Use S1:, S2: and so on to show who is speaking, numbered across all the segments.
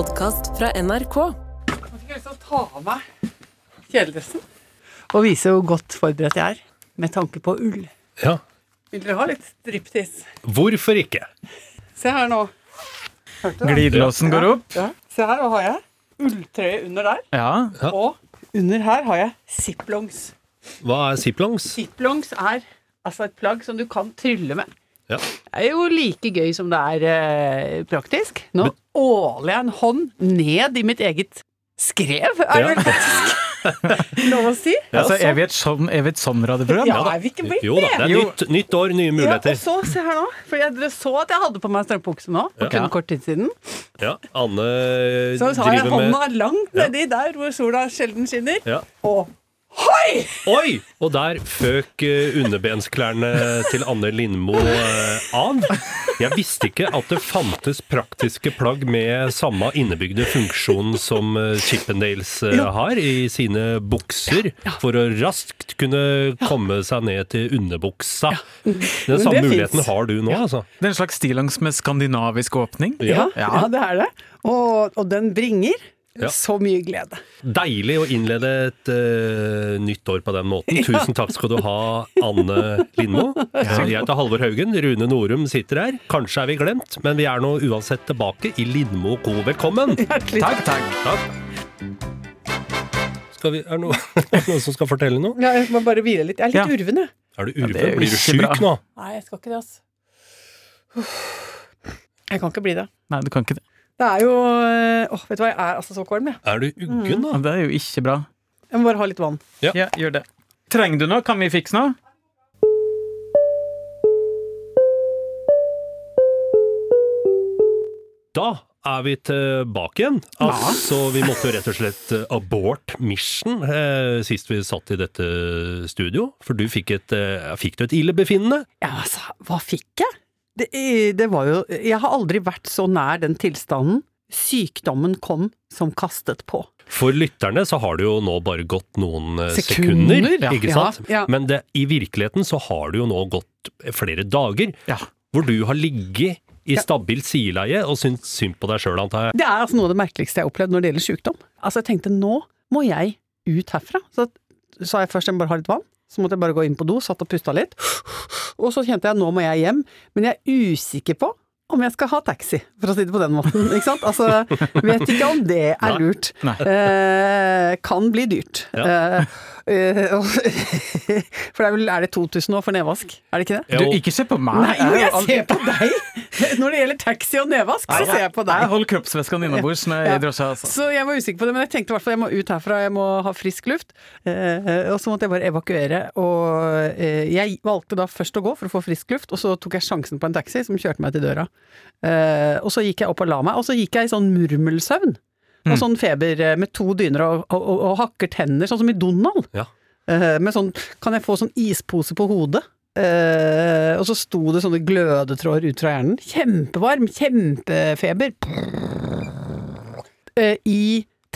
S1: podkast fra NRK.
S2: Nå fikk jeg lyst til å ta av meg kjeledressen og vise hvor godt forberedt jeg er med tanke på ull.
S3: Ja.
S2: Vil dere ha litt striptease?
S3: Hvorfor ikke?
S2: Se her nå.
S4: Glidelåsen går opp.
S2: Ja. Se her, hva har jeg? Ulltrøye under der.
S4: Ja.
S3: Ja.
S2: Og under her har jeg ziplongs.
S3: Hva er ziplongs?
S2: Ziplongs er altså et plagg som du kan trylle med.
S3: Ja.
S2: Det er jo like gøy som det er eh, praktisk. Nå åler jeg en hånd ned i mitt eget skrev, er det
S3: Ja.
S2: vel faktisk lov å si?
S4: Altså, er vi et sånn, er vi et sånn radioprogram?
S2: Ja, er vi ikke blitt
S3: Jo da, det er nytt, nytt år, nye
S2: Ja, og så, se her nå. For jeg, dere så at jeg hadde på meg strømpebukse nå, for
S3: Ja.
S2: kun kort tid siden.
S3: Ja, Anne driver med
S2: Så har jeg
S3: hånda med
S2: langt
S3: Ja.
S2: nedi der hvor sola sjelden skinner.
S3: ja.
S2: Og hoi!
S3: Oi! Og der føk eh, underbensklærne til Anne Lindmo eh, av. Jeg visste ikke at det fantes praktiske plagg med samme innebygde funksjon som eh, Chippendales har i sine bukser, for å raskt kunne komme seg ned til underbuksa. Den samme muligheten har du nå, altså.
S4: Det er en slags stillongs med skandinavisk åpning.
S2: Ja,
S4: Ja.
S2: ja, det er det. Og, og den bringer
S3: Ja.
S2: så mye glede.
S3: Deilig å innlede et uh, nytt år på den måten. Tusen takk skal du ha, Anne Lindmo. Jeg heter Halvor Haugen. Rune Norum sitter her. Kanskje er vi glemt, men vi er nå uansett tilbake i Lindmo co. Velkommen!
S2: Hjertelig
S4: Takk, takk.
S3: Takk. Skal vi, er det noe, er noen som skal fortelle noe?
S2: Ja, jeg må bare hvile litt. Jeg er litt
S4: Ja.
S2: urven, jeg.
S3: Er du
S4: er
S3: urven?
S4: jo
S3: Blir du
S4: syk
S3: sjuk nå?
S2: Nei, jeg skal ikke det, altså. Jeg kan ikke bli det.
S4: Nei, du kan ikke det.
S2: Det er jo øh, Åh, vet du hva, jeg er altså så kvalm, jeg.
S3: Er du uggen, da?
S4: Det er jo ikke bra.
S2: Jeg må bare ha litt vann.
S3: Ja.
S4: Ja, gjør det. Trenger du noe? Kan vi fikse noe?
S3: Da er vi tilbake igjen. Altså, vi måtte jo rett og slett eh, abort mission eh, sist vi satt i dette studio. For du fikk et, eh, fikk du et illebefinnende?
S2: Ja, altså, hva fikk jeg? Det, eh, det var jo Jeg har aldri vært så nær den tilstanden sykdommen kom som kastet på.
S3: For lytterne så har det jo nå bare gått noen eh,
S2: Sekunder,
S3: sekunder, ikke
S2: Ja,
S3: sant?
S2: ja.
S3: Men det, i virkeligheten så har det jo nå gått flere dager
S4: Ja.
S3: hvor du har ligget i stabilt sideleie og syntes synd på deg sjøl, antar jeg.
S2: Det er altså noe av det merkeligste jeg har opplevd når det gjelder sykdom. Altså, jeg tenkte nå må jeg ut herfra. Så sa jeg først jeg må bare ha litt vann. Så måtte jeg bare gå inn på do, satt og pusta litt. Og så kjente jeg nå må jeg hjem. Men jeg er usikker på om jeg skal ha taxi, for å si det på den måten. Ikke sant? Altså, vet ikke om det er lurt.
S4: Nei.
S2: Eh, kan bli dyrt.
S3: Ja.
S2: Eh, for det er vel er det 2000 nå for nedvask, er det ikke det?
S4: Du, ikke se på meg.
S2: Nei, jeg ser på deg! Når det gjelder taxi og nedvask, så ser jeg på deg.
S4: Jeg holder kroppsvæskene innabords når jeg i drosja. Altså.
S2: Så jeg var usikker på det, men jeg tenkte i hvert fall jeg må ut herfra, jeg må ha frisk luft. Eh, og så måtte jeg bare evakuere, og eh, jeg valgte da først å gå for å få frisk luft, og så tok jeg sjansen på en taxi som kjørte meg til døra. Eh, og så gikk jeg opp og la meg, og så gikk jeg i sånn murmelsøvn. Og sånn feber eh, med to dyner og, og, og, og hakker tenner, sånn som i Donald.
S3: Ja.
S2: Uh, med sånn, kan jeg få sånn ispose på hodet? Uh, og så sto det sånne glødetråder ut fra hjernen. Kjempevarm, kjempefeber. Uh, I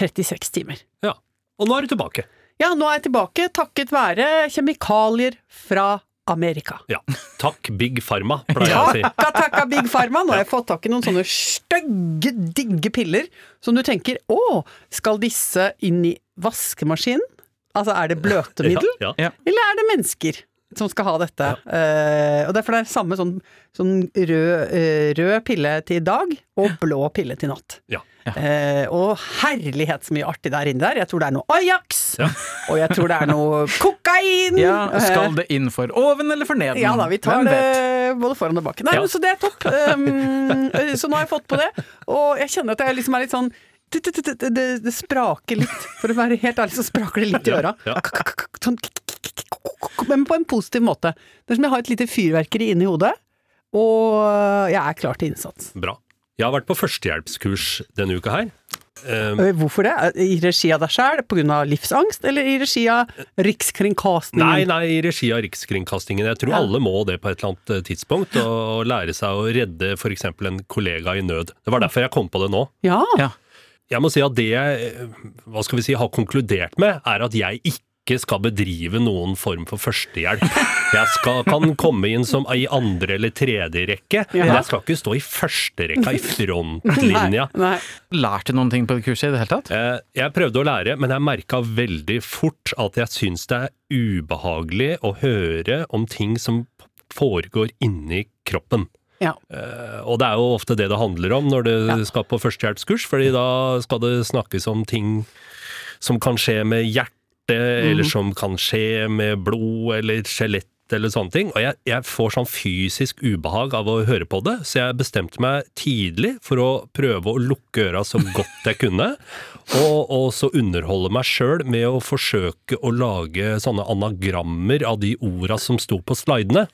S2: 36 timer.
S3: Ja. Og nå er du tilbake.
S2: Ja, nå er jeg tilbake takket være kjemikalier fra Amerika.
S3: Ja. Takk, Big Pharma, pleier jeg å si.
S2: Takka, takka Big Pharma! Nå har jeg fått tak i noen sånne stygge, digge piller som du tenker å, skal disse inn i vaskemaskinen? Altså, er det bløtemiddel?
S3: Ja,
S4: Ja.
S2: Eller er det mennesker som skal ha dette? Uh, og derfor er det samme sånn, sånn rød, uh, rød pille til dag og blå pille til natt.
S3: ja.
S2: Eh, og herlighet så mye artig der inne der. Jeg tror det er noe Ajax!
S3: Ja.
S2: Og jeg tror det er noe kokain!
S4: Ja, skal det inn for oven eller for neden?
S2: ja da, vi tar det både foran og bak. Nei,
S3: Ja.
S2: Så det er topp. Um, så nå har jeg fått på det, og jeg kjenner at jeg liksom er litt sånn det, det, det, det, det, det spraker litt. For å være helt ærlig, så spraker det litt i øra. Sånn, men på en positiv måte. Det er som jeg har et lite fyrverkeri inni hodet, og jeg er klar til innsats.
S3: Bra. Jeg har vært på førstehjelpskurs denne uka her. Eh,
S2: Øh, Hvorfor det? I regi av deg sjæl, pga. livsangst, eller i regi av Rikskringkastingen?
S3: Nei, nei, i regi av Rikskringkastingen. Jeg tror
S2: Ja.
S3: alle må det på et eller annet eh, tidspunkt, og lære seg å redde f.eks. en kollega i nød. Det var derfor jeg kom på det nå.
S2: Ja.
S4: Ja.
S3: Jeg må si at det jeg eh, hva skal vi si, har konkludert med, er at jeg ikke ikke skal bedrive noen form for førstehjelp. Jeg skal, kan komme inn som i andre eller tredje rekke, men jeg skal ikke stå i første rekka, i frontlinja.
S2: Nei.
S4: Lærte du noen ting på det kurset i det hele tatt?
S3: Eh, Jeg prøvde å lære, men jeg merka veldig fort at jeg syns det er ubehagelig å høre om ting som foregår inni kroppen.
S2: Ja.
S3: Uh, Og det er jo ofte det det handler om når du skal på førstehjelpskurs, fordi da skal det snakkes om ting som kan skje med hjertet, eller som kan skje med blod eller skjelett eller sånne ting. Og jeg, jeg får sånn fysisk ubehag av å høre på det, så jeg bestemte meg tidlig for å prøve å lukke øra så godt jeg kunne, og, og så underholde meg sjøl med å forsøke å lage sånne anagrammer av de orda som sto på slidene.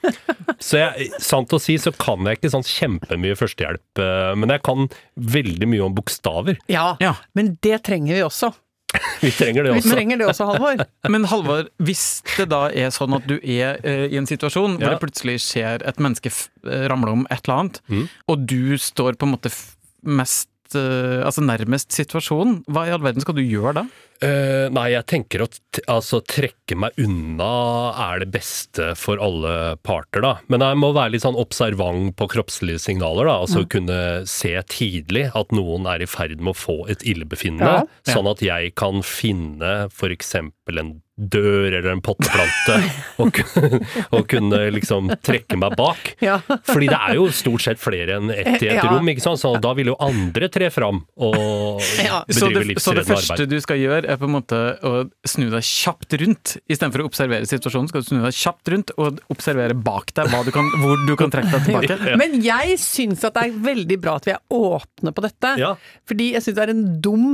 S3: Så jeg, sant å si så kan jeg ikke sånn kjempemye førstehjelp, eh, men jeg kan veldig mye om bokstaver.
S2: Ja.
S4: Ja.
S2: men det trenger vi også.
S3: Vi trenger det
S2: Vi
S3: også.
S2: trenger det også, Halvor.
S4: Men Halvor, hvis det da er sånn at du er eh, i en situasjon hvor
S3: Ja.
S4: det plutselig skjer et menneske ramle om et eller annet,
S3: Mm.
S4: og du står på en måte mest eh, Altså nærmest situasjonen, hva i all verden skal du gjøre da?
S3: Uh, nei, jeg tenker at altså, trekke meg unna er det beste for alle parter, da. Men jeg må være litt sånn observant på kroppslige signaler, da. Altså kunne se tidlig at noen er i ferd med å få et illebefinnende,
S2: Ja.
S3: sånn at jeg kan finne eksempel en dør eller en potteplante, og, og kunne liksom trekke meg bak.
S2: Ja.
S3: Fordi det er jo stort sett flere enn ett i et
S2: Ja.
S3: rom, ikke sant? så da vil jo andre tre fram og
S2: Ja.
S4: bedrive
S3: bedrive
S4: arbeid. så det første
S3: arbeid.
S4: du skal gjøre, er på en måte å snu deg kjapt rundt. Istedenfor å observere situasjonen, skal du snu deg kjapt rundt og observere bak deg hva du kan, hvor du kan trekke deg tilbake.
S2: Men jeg syns at det er veldig bra at vi er åpne på dette.
S3: Ja.
S2: Fordi jeg syns det er en dum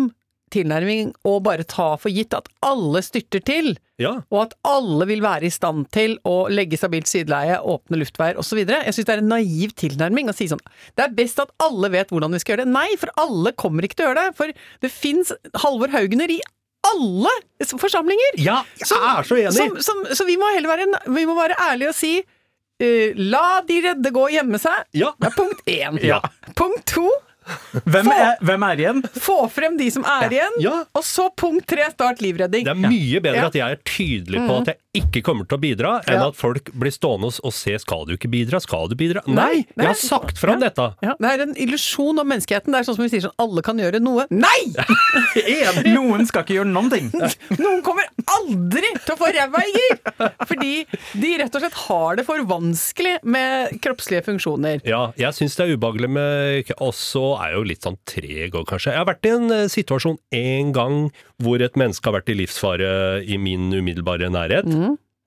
S2: tilnærming å bare ta for gitt at alle styrter til.
S3: Ja.
S2: Og at alle vil være i stand til å legge stabilt sideleie, åpne luftveier osv. Jeg syns det er en naiv tilnærming å si sånn Det er best at alle vet hvordan vi skal gjøre det. Nei, for alle kommer ikke til å gjøre det. For det fins Halvor Haugener i alle forsamlinger!
S3: Ja, jeg er så enig!
S2: Som, som, så vi må heller være, vi må være ærlige og si uh, La de redde gå og gjemme seg.
S3: Ja.
S2: Det er punkt én.
S3: Ja.
S2: Punkt to
S4: Hvem er, hvem er igjen?
S2: få frem de som er igjen.
S3: Ja.
S2: Og så punkt tre start livredding.
S3: Det er mye bedre
S2: Ja.
S3: at jeg er tydelig på at jeg ikke kommer til å bidra, enn
S2: Ja.
S3: at folk blir stående og se skal du ikke bidra, skal du bidra?
S2: Nei,
S3: Nei, jeg har sagt fram
S2: Ja.
S3: dette!
S2: Ja, det er en illusjon om menneskeheten. Det er sånn som vi sier sånn alle kan gjøre noe. Nei!
S4: Noen skal ikke gjøre noen ting.
S2: Noen kommer aldri til å få ræva i gir! Fordi de rett og slett har det for vanskelig med kroppslige funksjoner.
S3: Ja, jeg syns det er ubehagelig med Og så er jeg jo litt sånn treg òg, kanskje. Jeg har vært i en eh, situasjon en gang hvor et menneske har vært i livsfare i min umiddelbare nærhet.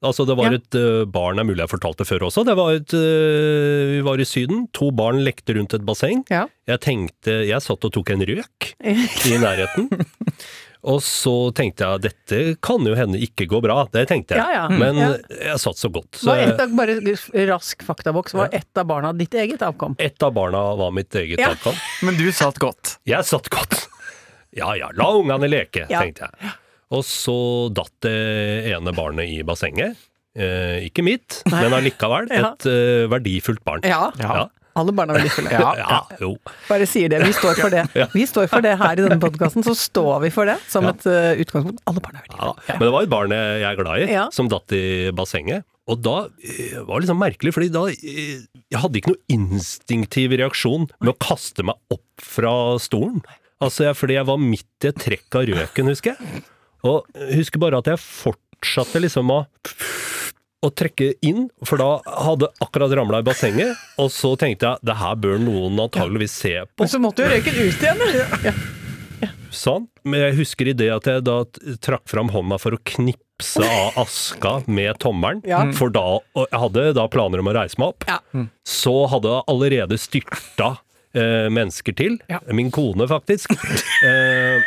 S3: Altså Det var
S2: Ja.
S3: et uh, barn, det er mulig jeg har fortalt det før også. Det var et, uh, vi var i Syden, to barn lekte rundt et basseng.
S2: Ja.
S3: Jeg tenkte, jeg satt og tok en røk i nærheten. Og så tenkte jeg dette kan jo hende ikke gå bra, det tenkte jeg.
S2: Ja, ja.
S3: Men
S2: Ja.
S3: jeg satt så godt. Så
S2: Var et av, bare rask faktaboks. Var ett av barna ditt eget avkom?
S3: ett av barna var mitt eget
S2: Ja.
S3: avkom.
S4: Men du satt godt.
S3: Jeg satt godt. Ja ja, la ungene leke,
S2: Ja.
S3: tenkte jeg. Og så datt det ene barnet i bassenget. Eh, ikke mitt, men allikevel
S2: Ja.
S3: et eh, verdifullt barn.
S2: Ja.
S3: Ja.
S2: Alle barna er verdifulle.
S3: Ja, ja, jo.
S2: Bare sier det. Vi står for det. Vi står for det her i denne podkasten. Så står vi for det som et uh, utgangspunkt. Alle barna er
S3: Ja,
S2: verdifulle.
S3: men det var et barn jeg er glad i,
S2: Ja.
S3: som datt i bassenget. Og da eh, var det liksom merkelig, fordi da eh, Jeg hadde ikke noe instinktiv reaksjon med å kaste meg opp fra stolen. Altså, jeg, fordi jeg var midt i et trekk av røken, husker jeg. Og husker bare at jeg fortsatte liksom å å trekke inn, for da hadde akkurat ramla i bassenget, og så tenkte jeg det her bør noen antageligvis se på.
S2: Men så måtte jo røyken ut igjen. Ja.
S3: Sånn. Men jeg husker i det at jeg da trakk fram hånda for å knipse av aska med tommelen.
S2: Ja.
S3: For da, og jeg hadde da planer om å reise meg opp.
S2: Ja.
S3: Så hadde jeg allerede styrta eh, mennesker til.
S2: Ja.
S3: Min kone, faktisk. Eh,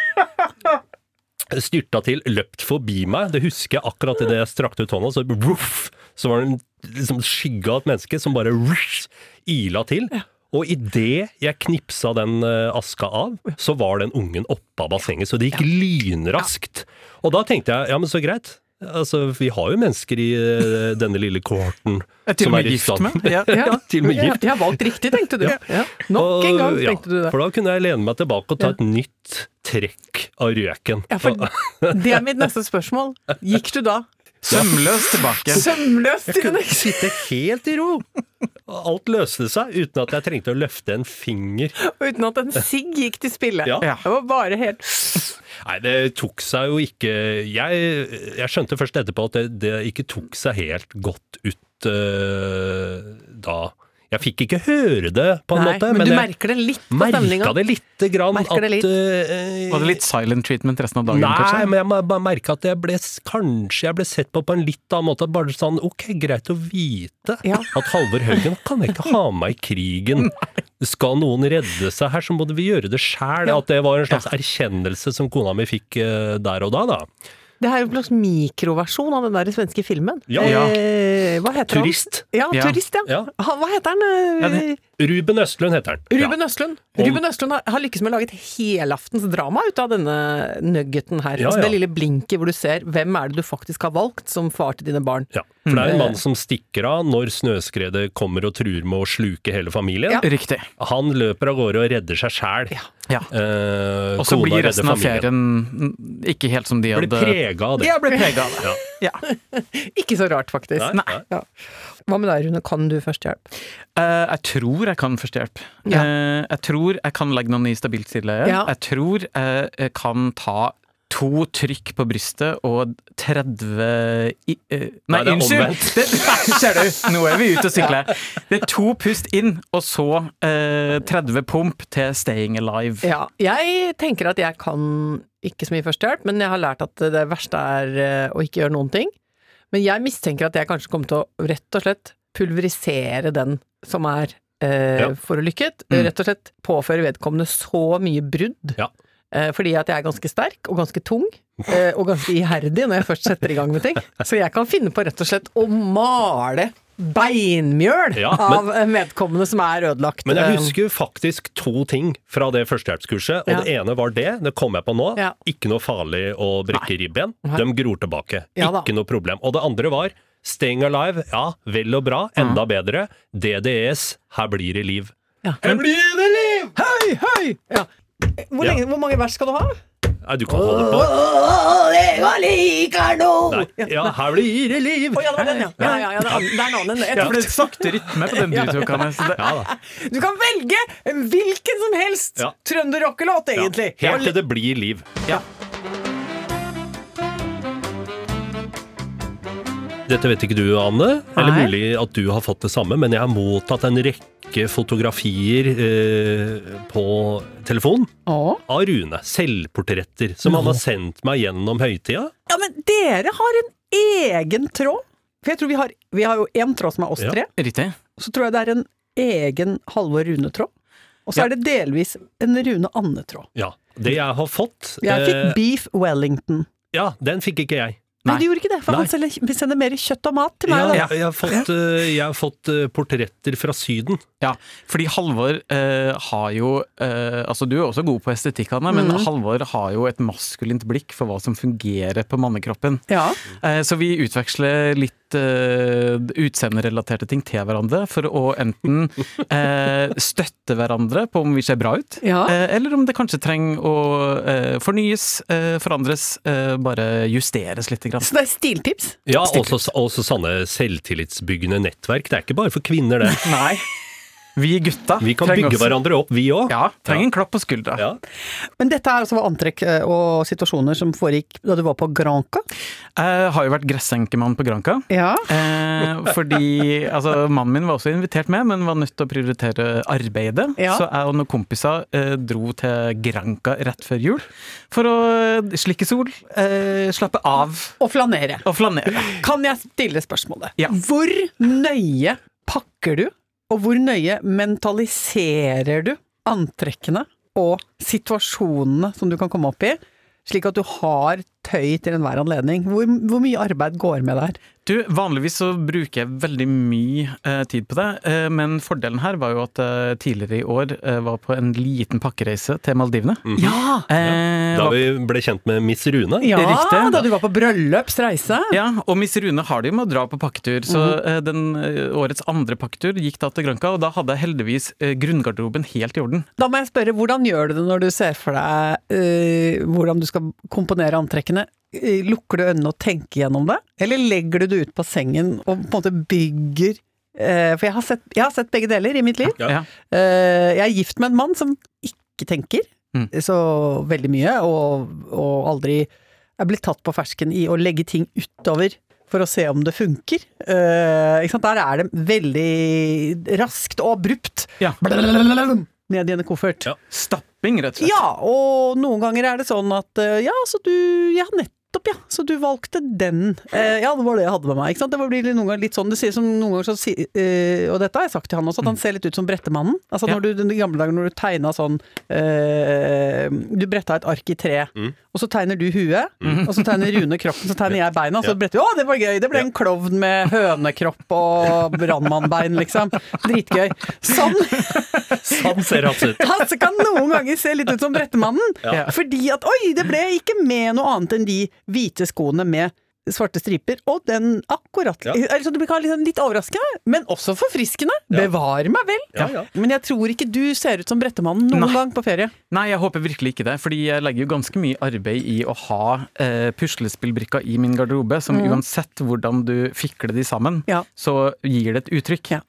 S3: styrta til, løpt forbi meg. Det husker jeg akkurat idet jeg strakte ut hånda. Så, ruff, så var det en liksom, skygge av et menneske som bare ruff, ila til. Og idet jeg knipsa den eh, aska av, så var den ungen oppe av bassenget. Så det gikk lynraskt. Og da tenkte jeg ja, men så greit. Altså, Vi har jo mennesker i eh, denne lille kohorten
S4: Jeg er
S3: som
S4: med
S3: i
S4: gift
S3: stand-
S4: med. Ja.
S3: Ja, til og med gift.
S2: Jeg har valgt riktig, tenkte du. Ja. Nok en gang
S3: ja,
S2: tenkte du det.
S3: For da kunne jeg lene meg tilbake og ta
S2: Ja.
S3: et nytt trekk av røken.
S2: Ja, for det er mitt neste spørsmål. Gikk du da
S4: Sømløst tilbake.
S2: sømløst
S3: Jeg kunne ikke sitte helt i ro. Alt løste seg uten at jeg trengte å løfte en finger.
S2: uten at en sigg gikk til spille?
S3: Ja.
S4: Ja.
S2: Det var bare helt
S3: Nei, det tok seg jo ikke Jeg, jeg skjønte først etterpå at det, det ikke tok seg helt godt ut uh, da. Jeg fikk ikke høre det, på en
S2: Nei,
S3: måte,
S2: men, du
S3: jeg
S2: merker det litt på stemninga.
S3: merka det lite grann.
S2: Merker det
S3: at,
S2: litt.
S3: Uh,
S4: Var det litt silent treatment resten av dagen,
S3: Nei,
S4: kanskje?
S3: men jeg merka at jeg ble, kanskje jeg ble sett på på en litt annen måte. Bare sånn, ok, greit å vite
S2: Ja.
S3: at Halvor Haugen kan jeg ikke ha med i krigen. Skal noen redde seg her, så må vi gjøre det sjæl.
S2: Ja.
S3: At det var en slags erkjennelse som kona mi fikk uh, der og da, da.
S2: Det er jo en slags mikroversjon av den der svenske filmen.
S3: Ja.
S2: Eh, hva heter
S3: Turist.
S2: han? Ja,
S4: Ja.
S2: turist, ja.
S3: Ja.
S2: Hva heter han? eh,
S4: Ja,
S3: Ruben Østlund heter han.
S2: Ruben Østlund.
S3: Om-
S2: Ruben Østlund har, har lykkes med å lage et helaftens drama ut av denne nuggeten her.
S3: Ja,
S2: altså
S3: ja.
S2: Det lille blinket hvor du ser hvem er det du faktisk har valgt som far til dine barn.
S3: Ja, for det er en
S2: Mm.
S3: mann som stikker av når snøskredet kommer og truer med å sluke hele familien.
S2: Ja.
S4: Riktig.
S3: Han løper av gårde og redder seg sjæl.
S2: Ja.
S3: Eh,
S4: Og så blir resten av ferien ikke helt som de hadde
S3: prega av det.
S4: Ja, ble prega av det.
S3: Ja.
S4: Ja.
S2: Ikke så rart, faktisk.
S3: Nei, nei.
S2: Ja. Hva med deg, Rune? Kan du førstehjelp?
S4: Eh, jeg tror jeg kan førstehjelp.
S2: Ja.
S4: Eh, jeg tror jeg kan legge noen i stabilt sideleie.
S2: Ja.
S4: Jeg tror jeg, jeg kan ta to trykk på brystet og 30 i, uh, Nei, unnskyld! ser du, nå er vi ute og sykler. Det er to pust inn, og så uh, 30 pump til staying alive.
S2: Ja, jeg tenker at jeg kan ikke så mye førstehjelp, men jeg har lært at det verste er eh, å ikke gjøre noen ting. Men jeg mistenker at jeg kanskje kommer til å rett og slett pulverisere den som er uh,
S3: Ja.
S2: forulykket.
S4: Mm.
S2: Rett og slett påføre vedkommende så mye brudd.
S3: Ja.
S2: Eh, fordi at jeg er ganske sterk og ganske tung, eh, og ganske iherdig når jeg først setter i gang med ting. Så jeg kan finne på rett og slett å male beinmjøl
S3: Ja,
S2: av en vedkommende som er ødelagt.
S3: Men jeg
S2: Eh,
S3: husker faktisk to ting fra det førstehjelpskurset. Og
S2: Ja.
S3: det ene var det, det kom jeg på nå.
S2: Ja.
S3: Ikke noe farlig å brekke ribben. De gror tilbake. Ikke noe problem. Og det andre var Staying Alive, ja, vel og bra, enda bedre. DDS, her blir det liv.
S2: Ja.
S3: Her blir det liv!
S2: Hei, hei! Ja. Hvor,
S3: Ja.
S2: lenge, hvor mange vers skal du ha?
S3: Nei, du kan holde på.
S2: det var liker nå!
S3: Ja, her blir det liv!
S2: Oh, ja, det var den, ja. ja, ja, ja det er er en annen. Jeg
S4: Ja, for det er sakte rytme på den du tok, Hanne.
S3: Ja da.
S2: Du kan velge hvilken som helst
S3: Ja.
S2: trønderrockelåt,
S3: Ja.
S2: egentlig.
S3: Helt til det blir liv.
S4: Ja.
S3: Dette vet ikke du, Anne. Eller
S2: Nei.
S3: mulig at du har fått det samme, men jeg har mottatt en rekke fotografier eh, på telefon
S2: Å.
S3: av Rune. Selvportretter som han har sendt meg gjennom høytida.
S2: Ja, men dere har en egen tråd. For jeg tror vi har, vi har jo én tråd som er oss
S3: Ja.
S2: tre,
S4: Riktig.
S2: og så tror jeg det er en egen Halvor Rune-tråd. Og så
S4: Ja.
S2: er det delvis en Rune Anne-tråd.
S3: Ja. Det jeg har fått
S2: Jeg fikk
S3: eh,
S2: Beef Wellington.
S3: Ja, den fikk ikke jeg.
S2: Nei, du gjorde ikke det, for
S3: Nei.
S2: han selger, sender mer kjøtt og mat til
S3: Ja,
S2: meg. da.
S3: jeg, har fått, eh, jeg har fått eh, portretter fra Syden.
S4: Ja, fordi Halvor eh, har jo eh, Altså, du er også god på estetikk, Hanne, men
S2: Mhm.
S4: Halvor har jo et maskulint blikk for hva som fungerer på mannekroppen.
S2: Ja.
S4: Eh, så vi utveksler litt eh, utseenderelaterte ting til hverandre for å enten uh, støtte hverandre på om vi ser bra ut,
S2: Ja.
S4: uh, eller om det kanskje trenger å uh, fornyes, forandres, bare justeres litt. Grann.
S2: Så det er stiltips.
S3: Ja, også, også sånne selvtillitsbyggende nettverk. Det er ikke bare for kvinner, det.
S4: Nei. Vi gutta
S3: Vi kan bygge
S4: også-
S3: hverandre opp, vi òg.
S4: Ja, trenger en klapp på skuldra.
S3: Ja.
S2: Men dette er altså antrekk eh, og situasjoner som foregikk da du var på Granca?
S4: Jeg har jo vært gressenkemann på Granca.
S2: Ja.
S4: Eh, fordi altså, mannen min var også invitert med, men var nødt til å prioritere arbeidet.
S2: Ja.
S4: Så jeg og noen kompiser eh, dro til Granca rett før jul for å eh, slikke sol, eh, slappe av
S2: Og flanere.
S4: og flanere.
S2: Kan jeg stille spørsmålet?
S4: Ja.
S2: Hvor nøye pakker du, og hvor nøye mentaliserer du antrekkene og situasjonene som du kan komme opp i, slik at du har tøy til enhver anledning. Hvor, hvor mye arbeid går med der?
S4: Du, Vanligvis så bruker jeg veldig mye eh, tid på det, eh, men fordelen her var jo at eh, tidligere i år eh, var på en liten pakkereise til Maldivene.
S2: Ja!
S4: Eh,
S3: Da vi ble kjent med Miss Rune.
S2: ja
S4: Riktig.
S2: da du var på bryllupsreise.
S4: Ja, og Miss Rune har det jo med å dra på pakketur, så eh, den eh, årets andre pakketur gikk da til Granca, og da hadde jeg heldigvis eh, grunngarderoben helt i orden.
S2: Da må jeg spørre, hvordan gjør du det når du ser for deg eh, hvordan du skal komponere antrekkene? Eh, Lukker du øynene og tenker gjennom det, eller legger du det ut på sengen og på en måte bygger eh, For jeg har, sett, jeg har sett begge deler i mitt liv.
S3: Ja.
S2: Eh, jeg er gift med en mann som ikke tenker
S4: Mm.
S2: så veldig mye, og, og aldri er blitt tatt på fersken i å legge ting utover for å se om det funker. Eh, ikke sant? Der er det veldig raskt og abrupt.
S4: Ja.
S2: Blablabla, Ned i en koffert.
S3: Ja.
S4: Stapping, rett og slett.
S2: Ja, og noen ganger er det sånn at eh, ja, så du Ja, nettopp, ja. Så du valgte den. Eh, ja, det var det jeg hadde med meg. Ikke sant? Det blir noen ganger litt sånn Det sier som noen ganger så si, eh, Og dette har jeg sagt til han også, at han ser litt ut som Brettemannen. Altså
S4: Ja.
S2: når du, den gamle dager når du tegna sånn eh, Du bretta et ark i tre,
S3: Mm.
S2: og så tegner du huet, og så tegner Rune kroppen, så tegner jeg beina, og så bretter vi Å, det var gøy! Det ble en klovn med hønekropp og brannmannbein, liksom. Dritgøy. Sånn
S3: Sånn ser han ut.
S2: Altså kan noen ganger se litt ut som Brettemannen.
S4: Ja.
S2: Fordi at oi, det ble ikke med noe annet enn de hvite skoene med svarte striper, og den akkurat
S3: Ja.
S2: altså, Det blir litt, litt overraskende, men også forfriskende.
S3: Ja.
S2: Bevare meg vel!
S3: Ja, ja.
S2: Men jeg tror ikke du ser ut som Brettemannen noen
S4: Nei.
S2: gang på ferie.
S4: Nei, jeg håper virkelig ikke det, fordi jeg legger jo ganske mye arbeid i å ha eh, puslespillbrikker i min garderobe, som uansett hvordan du fikler de sammen,
S2: Ja.
S4: så gir det et uttrykk.
S2: Ja.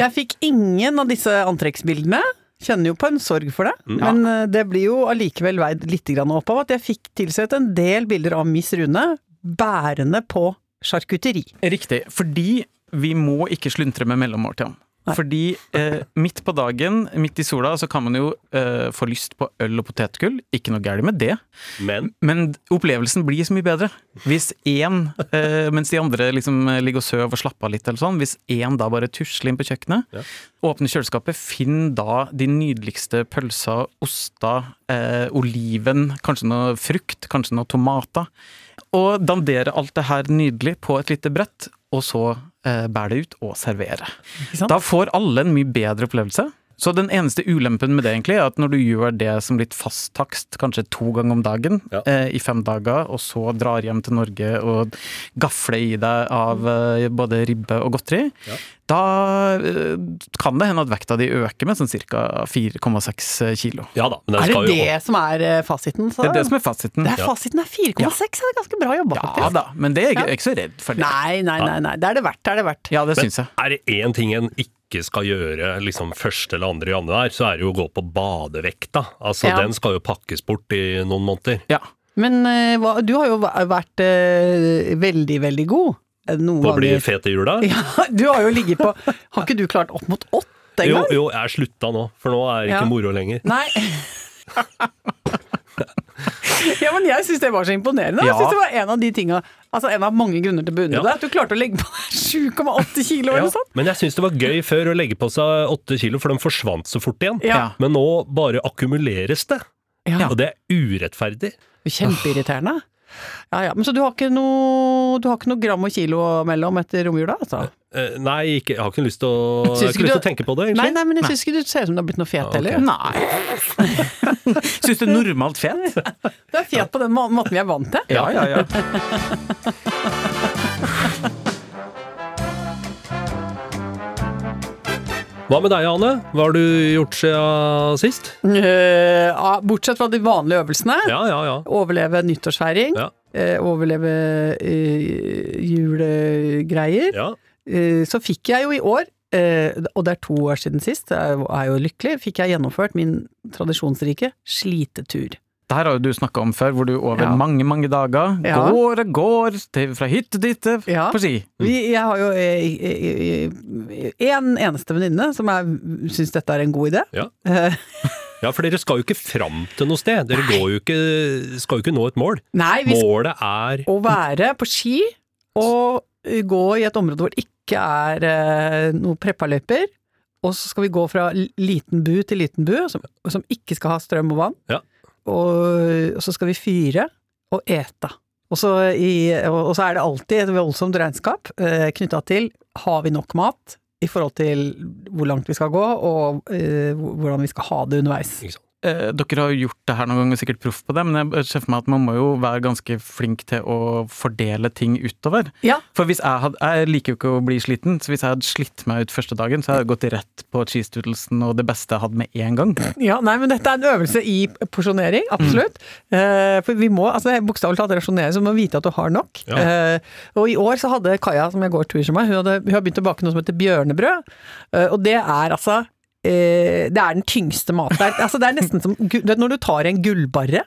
S2: Jeg fikk ingen av disse antrekksbildene. Kjenner jo på en sorg for det,
S3: ja.
S2: men eh, det blir jo allikevel veid litt opp av at jeg fikk tilsett en del bilder av Miss Rune bærende på sjarkuteri.
S4: Riktig, fordi vi må ikke sluntre med mellommåltidene.
S2: Nei.
S4: Fordi eh, midt på dagen, midt i sola, så kan man jo eh, få lyst på øl og potetgull. Ikke noe galt med det.
S3: Men
S4: Men opplevelsen blir så mye bedre. Hvis én, eh, mens de andre liksom ligger og sover og slapper av litt, eller sånn, hvis én da bare tusler inn på kjøkkenet,
S3: Ja.
S4: åpner kjøleskapet, finn da de nydeligste pølser, oster, eh, oliven, kanskje noe frukt, kanskje noe tomater, og dandere alt det her nydelig på et lite brett, og så bære det ut og servere. Da får alle en mye bedre opplevelse. Så den eneste ulempen med det egentlig er at når du gjør det som litt fast takst, kanskje to ganger om dagen
S3: Ja.
S4: eh, i fem dager, og så drar hjem til Norge og gafler i deg av eh, både ribbe og godteri,
S3: Ja.
S4: da eh, kan det hende at vekta di øker med sånn ca. 4,6 kilo.
S3: ja da.
S2: Er det
S3: skal jo
S2: det som er eh, fasiten? Så?
S4: Det er det som er fasiten.
S2: Det er fasiten er 4,6, det er ganske bra jobba,
S4: Ja da, men det er jeg
S2: Ja.
S4: ikke så redd for det.
S2: Nei, nei, nei, nei, det er det verdt, det er det verdt.
S4: Ja, det syns jeg.
S3: er det én ting en ikke skal gjøre liksom første eller andre januar, så er det jo å gå på badevekta. Altså,
S2: Ja.
S3: Den skal jo pakkes bort i noen måneder.
S4: Ja.
S2: Men uh, du har jo vært uh, veldig, veldig god. Eh, Noen
S3: På å bli fet i jula?
S2: Ja, du har jo ligget på Har ikke du klart opp mot åtte
S3: Jo,
S2: engang?
S3: jo, jeg er slutta nå, for nå er det ikke
S2: Ja.
S3: moro lenger.
S2: Nei. ja, men jeg syns det var så imponerende. Jeg synes det var en av de tinga Altså en av mange grunner til å beundre
S3: Ja.
S2: deg. At du klarte å legge på 7,8 kilo eller noe sånt.
S3: men jeg syns det var gøy før å legge på seg 8 kilo, for de forsvant så fort igjen.
S2: Ja.
S3: Men nå bare akkumuleres det,
S2: Ja.
S3: og det er urettferdig.
S2: Kjempeirriterende. Ja, ja. Men så du har ikke noe Du har ikke noe gram og kilo mellom etter romjula, altså?
S3: Eh, nei, ikke, jeg har ikke lyst til å, ikke lyst til tenke på det, egentlig.
S2: Nei, nei, men jeg syns ikke du ser ut som du har blitt noe fet heller. Okay.
S4: Nei. Syns du normalt fet?
S2: Du er fet på den må- måten vi er vant til.
S4: Ja, ja, ja.
S3: Hva med deg, Ane? Hva har du gjort siden sist?
S2: Uh, bortsett fra de vanlige øvelsene.
S3: Ja, ja, ja.
S2: Overleve nyttårsfeiring.
S3: Ja.
S2: eh, overleve uh, julegreier. Eh, så fikk jeg jo i år, eh, og det er to år siden sist, jeg er jo lykkelig, fikk jeg gjennomført min tradisjonsrike slitetur.
S4: Det her har jo du snakka om før, hvor du over
S2: Ja.
S4: mange, mange dager
S2: Ja.
S4: går og går til, fra hytte til hytte
S2: Ja.
S4: på ski.
S2: Vi, jeg har jo én eneste venninne som syns dette er en god idé.
S3: Ja.
S2: Eh,
S3: ja, for dere skal jo ikke fram til noe sted. Dere går jo ikke, skal jo ikke nå et mål.
S2: nei, vi
S3: Målet er
S2: å være på ski og gå i et område hvor det ikke er eh, noe preppaløyper. Og så skal vi gå fra liten bu til liten bu, som, som ikke skal ha strøm og vann.
S3: Ja.
S2: Og, og så skal vi fyre og ete. Og så, i, og så er det alltid et voldsomt regnskap eh, knytta til har vi nok mat i forhold til hvor langt vi skal gå, og eh, hvordan vi skal ha det underveis.
S4: Eh, dere har jo gjort det her noen ganger, sikkert proff på det, men jeg ser for meg at man må jo være ganske flink til å fordele ting utover.
S2: Ja.
S4: For hvis jeg hadde Jeg liker jo ikke å bli sliten, så hvis jeg hadde slitt meg ut første dagen, så hadde jeg gått rett på cheese doodlesen og det beste jeg hadde med én gang.
S2: Ja, nei, men dette er en øvelse i porsjonering, absolutt. Eh, for vi må altså bokstavelig talt rasjonere, så må vite at du har nok.
S3: Ja.
S2: Eh, og i år så hadde Kaja, som jeg går tur som meg, hun, hadde, hun har begynt å bake noe som heter bjørnebrød. Eh, og det er altså eh, Det er den tyngste maten. Det er, altså, det er nesten som du vet, når du tar en gullbarre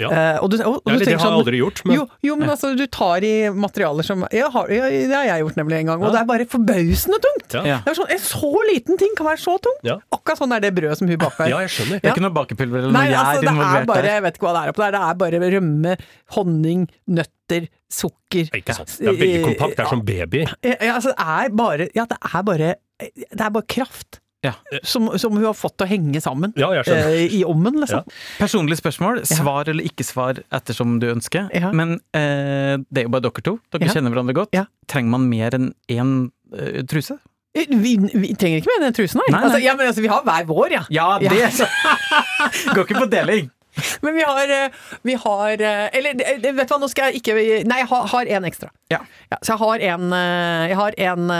S3: Ja.
S2: eh, og du, og, og
S3: Ja, det
S2: har
S3: har jeg
S2: sånn
S3: aldri gjort, men
S2: jo, jo, men altså, du tar i materialer som jeg har, ja, Det har jeg gjort nemlig en gang, og
S3: Ja.
S2: det er bare forbausende tungt!
S3: Ja.
S4: Ja.
S2: Det er sånn, En så liten ting kan være så tungt!
S3: Ja.
S2: Akkurat sånn er det brødet som hun baker.
S3: ja, jeg skjønner.
S4: Det er ikke noe bakepulver eller
S2: Nei,
S4: noe
S2: altså,
S4: gjær
S2: det er bare,
S4: der.
S2: jeg vet ikke hva det er oppi der, det er bare rømme, honning, nøtter, sukker
S3: Ikke sant. Det er veldig kompakt. Det er som baby.
S2: Ja, ja, altså, det er bare Ja, det er bare Det er bare kraft.
S4: Ja.
S2: Som, som hun har fått til å henge sammen
S3: Ja, jeg
S2: eh, i ommen, liksom.
S4: Personlig spørsmål. Svar eller ikke svar ettersom du ønsker.
S2: Ja.
S4: Men eh, det er jo bare dere to. Dere
S2: Ja.
S4: kjenner hverandre godt.
S2: Ja.
S4: Trenger man mer enn én uh, truse?
S2: Vi, vi trenger ikke mer enn en truse, nei.
S4: Nei, nei.
S2: Altså, ja, men altså, vi har hver vår, ja.
S4: Ja,
S2: Ja.
S4: det Går ikke på deling.
S2: Men vi har, eh, vi har eh, Eller vet du hva, nå skal jeg ikke Nei, jeg har- én ekstra.
S4: Ja.
S2: så jeg har en eh, Jeg har en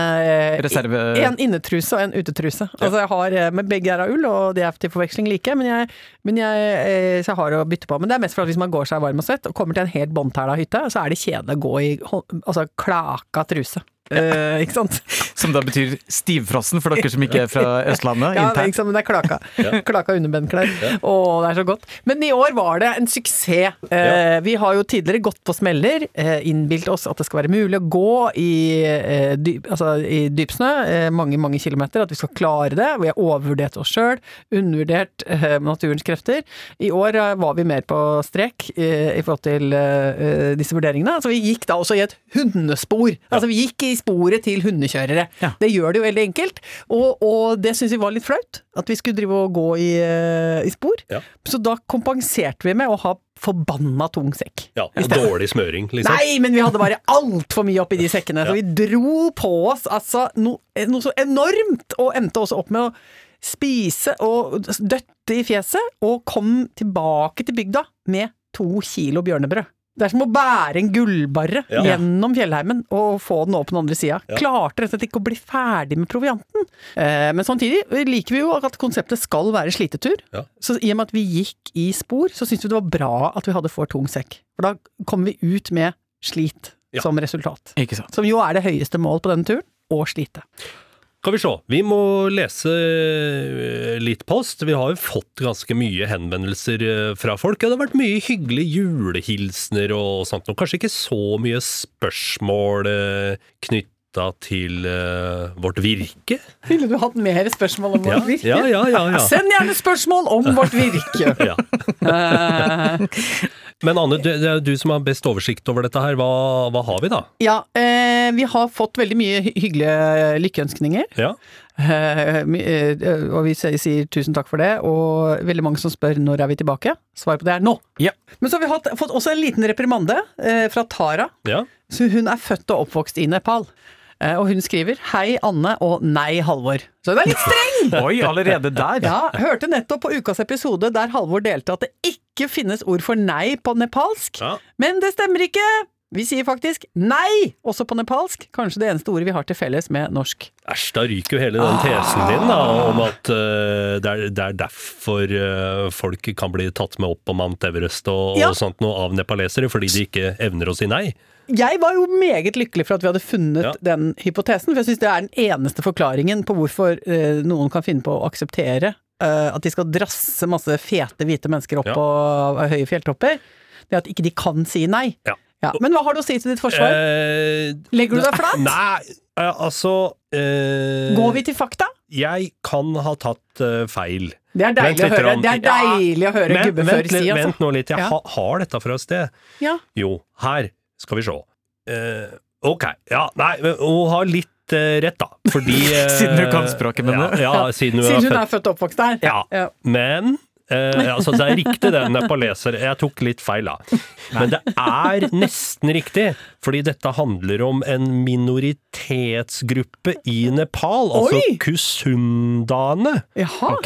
S4: Reserve...
S2: En innetruse og en utetruse. Altså jeg har, men Begge er av ull, og de er til forveksling like, men jeg, men jeg, så jeg har å bytte på. Men det er mest for at hvis man går seg varm og svett og kommer til en helt båndtæla hytte, så er det kjedelig å gå i altså, klaka truse. Eh, ikke sant?
S4: Som da betyr stivfrossen for dere som ikke er fra Østlandet.
S2: Ja, det er ikke sant, men det er klaka. Klaka underbendklær. Å, det er så godt. Men i år var det en suksess. Eh, Vi har jo tidligere gått på smeller, eh, innbilt oss at det skal være mulig å gå i, eh, dyp, altså, i dypsnø eh, mange, mange kilometer, at vi skal klare det. Vi har overvurdert oss sjøl, undervurdert eh, naturens krefter. I år eh, var vi mer på strek eh, i forhold til disse vurderingene. Altså, vi gikk da også i et hundespor. Altså, vi gikk i sporet til hundekjørere.
S4: Ja.
S2: Det gjør det jo veldig enkelt, og, og det syns vi var litt flaut. At vi skulle drive og gå i, eh, i spor.
S3: Ja.
S2: Så da kompenserte vi med å ha forbanna tung sekk.
S3: Ja, dårlig smøring, liksom.
S2: Nei, men vi hadde bare altfor mye oppi de sekkene, så vi dro på oss altså noe, noe så enormt, og endte også opp med å spise og døtte i fjeset, og kom tilbake til bygda med to kilo bjørnebrød. Det er som å bære en gullbarre
S3: Ja.
S2: gjennom fjellheimen og få den opp på den andre sida.
S3: Ja.
S2: Klarte rett og slett ikke å bli ferdig med provianten. Eh, men samtidig liker vi jo at konseptet skal være slitetur.
S3: Ja.
S2: Så i og med at vi gikk i spor, så syntes vi det var bra at vi hadde for tung sekk. For da kom vi ut med slit som resultat.
S4: Ikke sant.
S2: Som jo er det høyeste mål på denne turen, å slite.
S3: Skal vi se. Vi må lese eh, litt post. Vi har jo fått ganske mye henvendelser eh, fra folk. Det har vært mye hyggelige julehilsener og sånt. Og kanskje ikke så mye spørsmål knytta til uh, vårt virke.
S2: Ville du hatt mer spørsmål om
S3: Ja,
S2: vårt virke?
S3: ja, ja, ja, ja.
S2: Send gjerne spørsmål om vårt virke!
S3: Ja. Men Anne, du- det er du som har best oversikt over dette her. Hva, hva har vi da?
S2: ja, eh, vi har fått veldig mye hyggelige lykkeønskninger.
S3: Ja.
S2: Eh, eh, og vi sier, sier tusen takk for det, og veldig mange som spør når er vi tilbake. Svaret på det er nå!
S4: Ja.
S2: Men så har vi hatt, fått også en liten reprimande eh, fra Tara.
S3: ja.
S2: Så hun er født og oppvokst i Nepal. Eh, og hun skriver 'Hei, Anne', og 'Nei, Halvor'. Så hun er litt streng!
S4: Oi, allerede der!
S2: Ja, hørte nettopp på ukas episode der Halvor delte at det ikke finnes ord for nei på nepalsk.
S3: Ja.
S2: Men det stemmer ikke! Vi sier faktisk nei, også på nepalsk. Kanskje det eneste ordet vi har til felles med norsk.
S3: Æsj, da ryker jo hele den tesen din da, om at uh, det, er, det er derfor uh, folk kan bli tatt med opp på Mount Everest og,
S2: Ja.
S3: og sånt noe av nepalesere, fordi de ikke evner å si nei.
S2: Jeg var jo meget lykkelig for at vi hadde funnet
S3: Ja.
S2: den hypotesen, for jeg syns det er den eneste forklaringen på hvorfor uh, noen kan finne på å akseptere at de skal drasse masse fete, hvite mennesker opp
S3: Ja.
S2: på eh, høye fjelltopper. Det at ikke de kan si nei.
S3: Ja.
S2: Men hva har du å si til ditt forsvar?
S3: Eh,
S2: Legger du deg flat?
S3: Nei, eh, altså eh,
S2: Går vi til fakta?
S3: Jeg kan ha tatt uh, feil.
S2: Det er deilig å høre, det er deilig å høre
S3: vent
S2: før si, altså.
S3: Vent nå litt, jeg
S2: Ja.
S3: ha, har dette fra et sted.
S2: Ja.
S3: Jo, her skal vi se. Uh, ok, ja, nei, men hun har litt eh, rett da, fordi eh,
S4: Siden hun kan språket, mener
S3: ja, ja, siden
S2: Siden hun er født og oppvokst der.
S3: Ja.
S2: Ja.
S3: Men uh, altså, det er riktig det, nepaleser. Jeg tok litt feil, da. Men det er nesten riktig, fordi dette handler om en minoritetsgruppe i Nepal. Altså
S2: Oi!
S3: kusundaene.
S2: Jaha.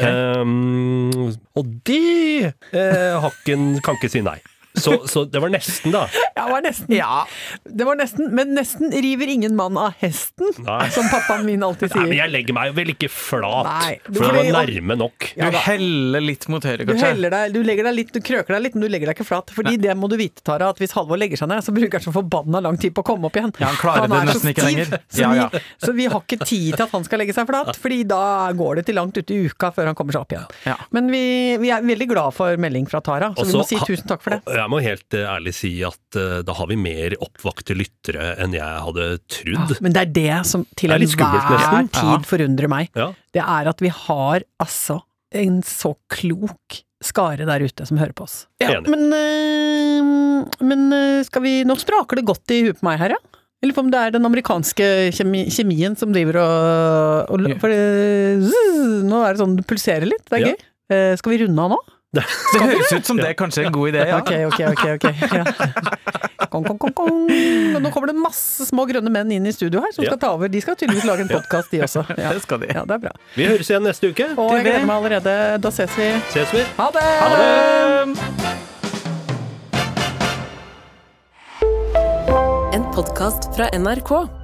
S3: Um, og de uh, kan ikke si nei. Så, så det var nesten, da.
S2: Ja, var nesten. ja, Det var nesten, men nesten river ingen mann av hesten,
S3: Nei.
S2: som pappaen min alltid sier.
S3: Nei, men jeg legger meg vel ikke flat,
S2: Nei, du-
S3: for det var nærme nok.
S2: Ja
S4: du heller litt mot høyre,
S2: Du,
S4: kanskje?
S2: heller deg, du legger deg litt, du krøker deg litt, men du legger deg ikke flat. Fordi det må du vite, Tara, at hvis Halvor legger seg ned, så bruker han så forbanna lang tid på å komme opp igjen.
S4: Ja, han klarer det nesten
S2: stiv, ikke
S4: lenger.
S2: Så,
S4: Ja, ja.
S2: Vi, så vi har ikke tid til at han skal legge seg flat, fordi da går det til langt ute i uka før han kommer seg opp igjen.
S4: Ja.
S2: Men vi, vi er veldig glad for melding fra Tara, så vi må si tusen takk for det.
S3: Jeg må helt eh, ærlig si at uh, da har vi mer oppvakte lyttere enn jeg hadde trodd.
S2: Men det er det som til
S3: er
S2: enhver tid
S4: Ja.
S2: forundrer meg.
S3: Ja.
S2: Det er at vi har altså en så klok skare der ute som hører på oss. Ja,
S3: Enig.
S2: men uh, men skal vi Nå spraker det godt i huet på meg her, ja. Jeg lurer på om det er den amerikanske kjemi, kjemien som driver og, og
S4: Ja.
S2: For det, zzz, nå er det sånn det pulserer litt, det er
S3: Ja.
S2: gøy. Eh, skal vi runde av nå?
S4: Det høres ut som det er kanskje en god idé, ja.
S2: Ok, ok, ok. okay. Ja. Kong, kong, kong, kong. Og nå kommer det masse små grønne menn inn i studio her som
S3: Ja.
S2: skal ta over. De skal tydeligvis lage en podkast, de også. Ja.
S4: Det skal de.
S2: ja, det er bra.
S3: Vi høres igjen neste uke.
S2: Og jeg gleder meg allerede. Da ses vi.
S3: Ses vi.
S2: Ha det!
S3: Ha det!
S1: En podkast fra NRK.